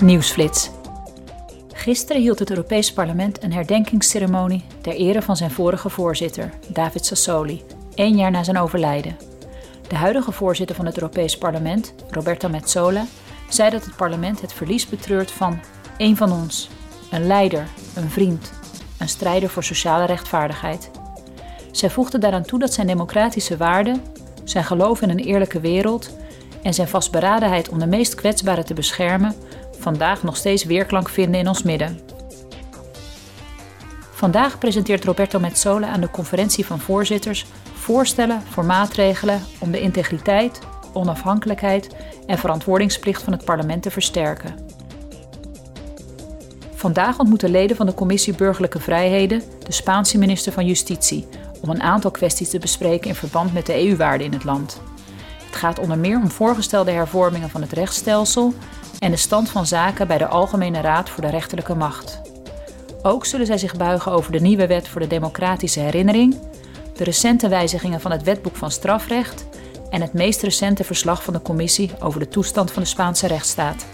Nieuwsflits. Gisteren hield het Europees Parlement een herdenkingsceremonie ter ere van zijn vorige voorzitter, David Sassoli, één jaar na zijn overlijden. De huidige voorzitter van het Europees Parlement, Roberta Metsola, zei dat het parlement het verlies betreurt van één van ons, een leider, een vriend, een strijder voor sociale rechtvaardigheid. Zij voegde daaraan toe dat zijn democratische waarden, zijn geloof in een eerlijke wereld en zijn vastberadenheid om de meest kwetsbaren te beschermen vandaag nog steeds weerklank vinden in ons midden. Vandaag presenteert Roberto Metsola aan de conferentie van voorzitters voorstellen voor maatregelen om de integriteit, onafhankelijkheid en verantwoordingsplicht van het parlement te versterken. Vandaag ontmoeten leden van de Commissie Burgerlijke Vrijheden de Spaanse minister van Justitie om een aantal kwesties te bespreken in verband met de EU-waarden in het land. Gaat onder meer om voorgestelde hervormingen van het rechtsstelsel en de stand van zaken bij de Algemene Raad voor de Rechterlijke Macht. Ook zullen zij zich buigen over de nieuwe wet voor de democratische herinnering, de recente wijzigingen van het wetboek van strafrecht en het meest recente verslag van de commissie over de toestand van de Spaanse rechtsstaat.